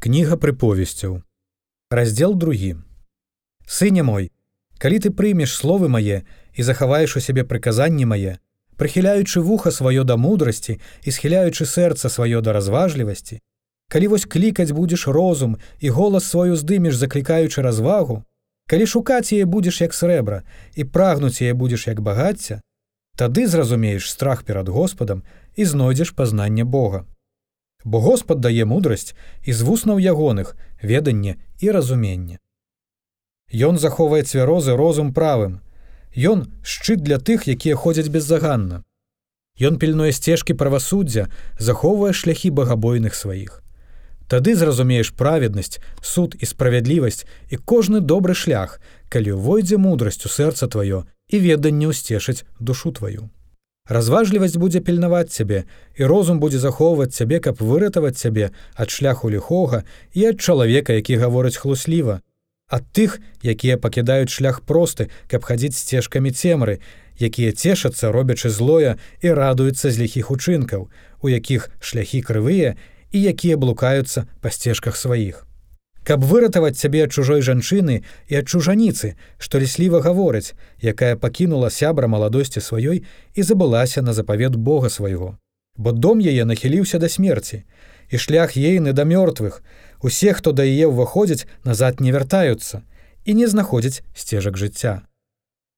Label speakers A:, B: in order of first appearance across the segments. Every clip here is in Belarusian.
A: Кніга прыповесцяў. Раздзел другі. Сыне мой, калі ты прымеш словы мае і захаваеш у сябе прыказанні мае, прыхіляючы вуха сваё да мудрасці і схіляючы сэрца сваё да разважлівасці, калі вось клікаць будзеш розум і голас сваю здымеш заклікаючы развагу, калі шукаць яе будзеш як срэбра і прагнуць яе будзеш як багацця, тады зразумееш страх перад Господам і знойдзеш пазнанне Бога. Бо Господ дае мудрасць і з вуснаў ягоных веданне і разуменне. Ён захоўвае цвярозы розум правым. Ён шчыт для тых, якія ходзяць беззаганна. Ён пільное сцежкі правасуддзя, захоўвае шляхі багабойных сваіх. Тады зразумееш праведнасць, суд і справядлівасць і кожны добры шлях, калі ўвойдзе мудрасць у сэрца тваё і веданне ўсцешыць душу тваю. Разважлівасць будзе пільнаваць цябе, і розум будзе захоўваць цябе, каб выратаваць цябе ад шляху ліхога і ад чалавека, які гаворыць хлусліва, ад тых, якія пакідаюць шлях просты, каб хадзіць сцежкамі цемры, якія цешацца, робячы злоя і радуюцца з ліхіх учынкаў, у якіх шляхі крывыя і якія блукаюцца па сцежках сваіх каб выратаваць цябе ад чужой жанчыны і ад чужаніцы, што лісліва гаворыць, якая пакінула сябра маладосці сваёй і забылася на запавет Бога свайго. Бо дом яе нахіліўся да смерці, і шлях ейны да мёртвых, усе, хто да яе ўваходзіць, назад не вяртаюцца і не знаходзяць сцежак жыцця.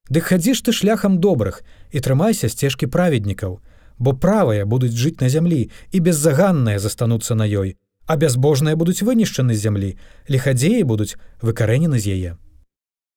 A: Дык хадзіш ты шляхам добрых і трымайся сцежкі праведнікаў, бо правыя будуць жыць на зямлі і беззаганныя застануцца на ёй, а бязбожныя будуць вынішчаны з зямлі, лихадзеі будуць выкарэнены з яе.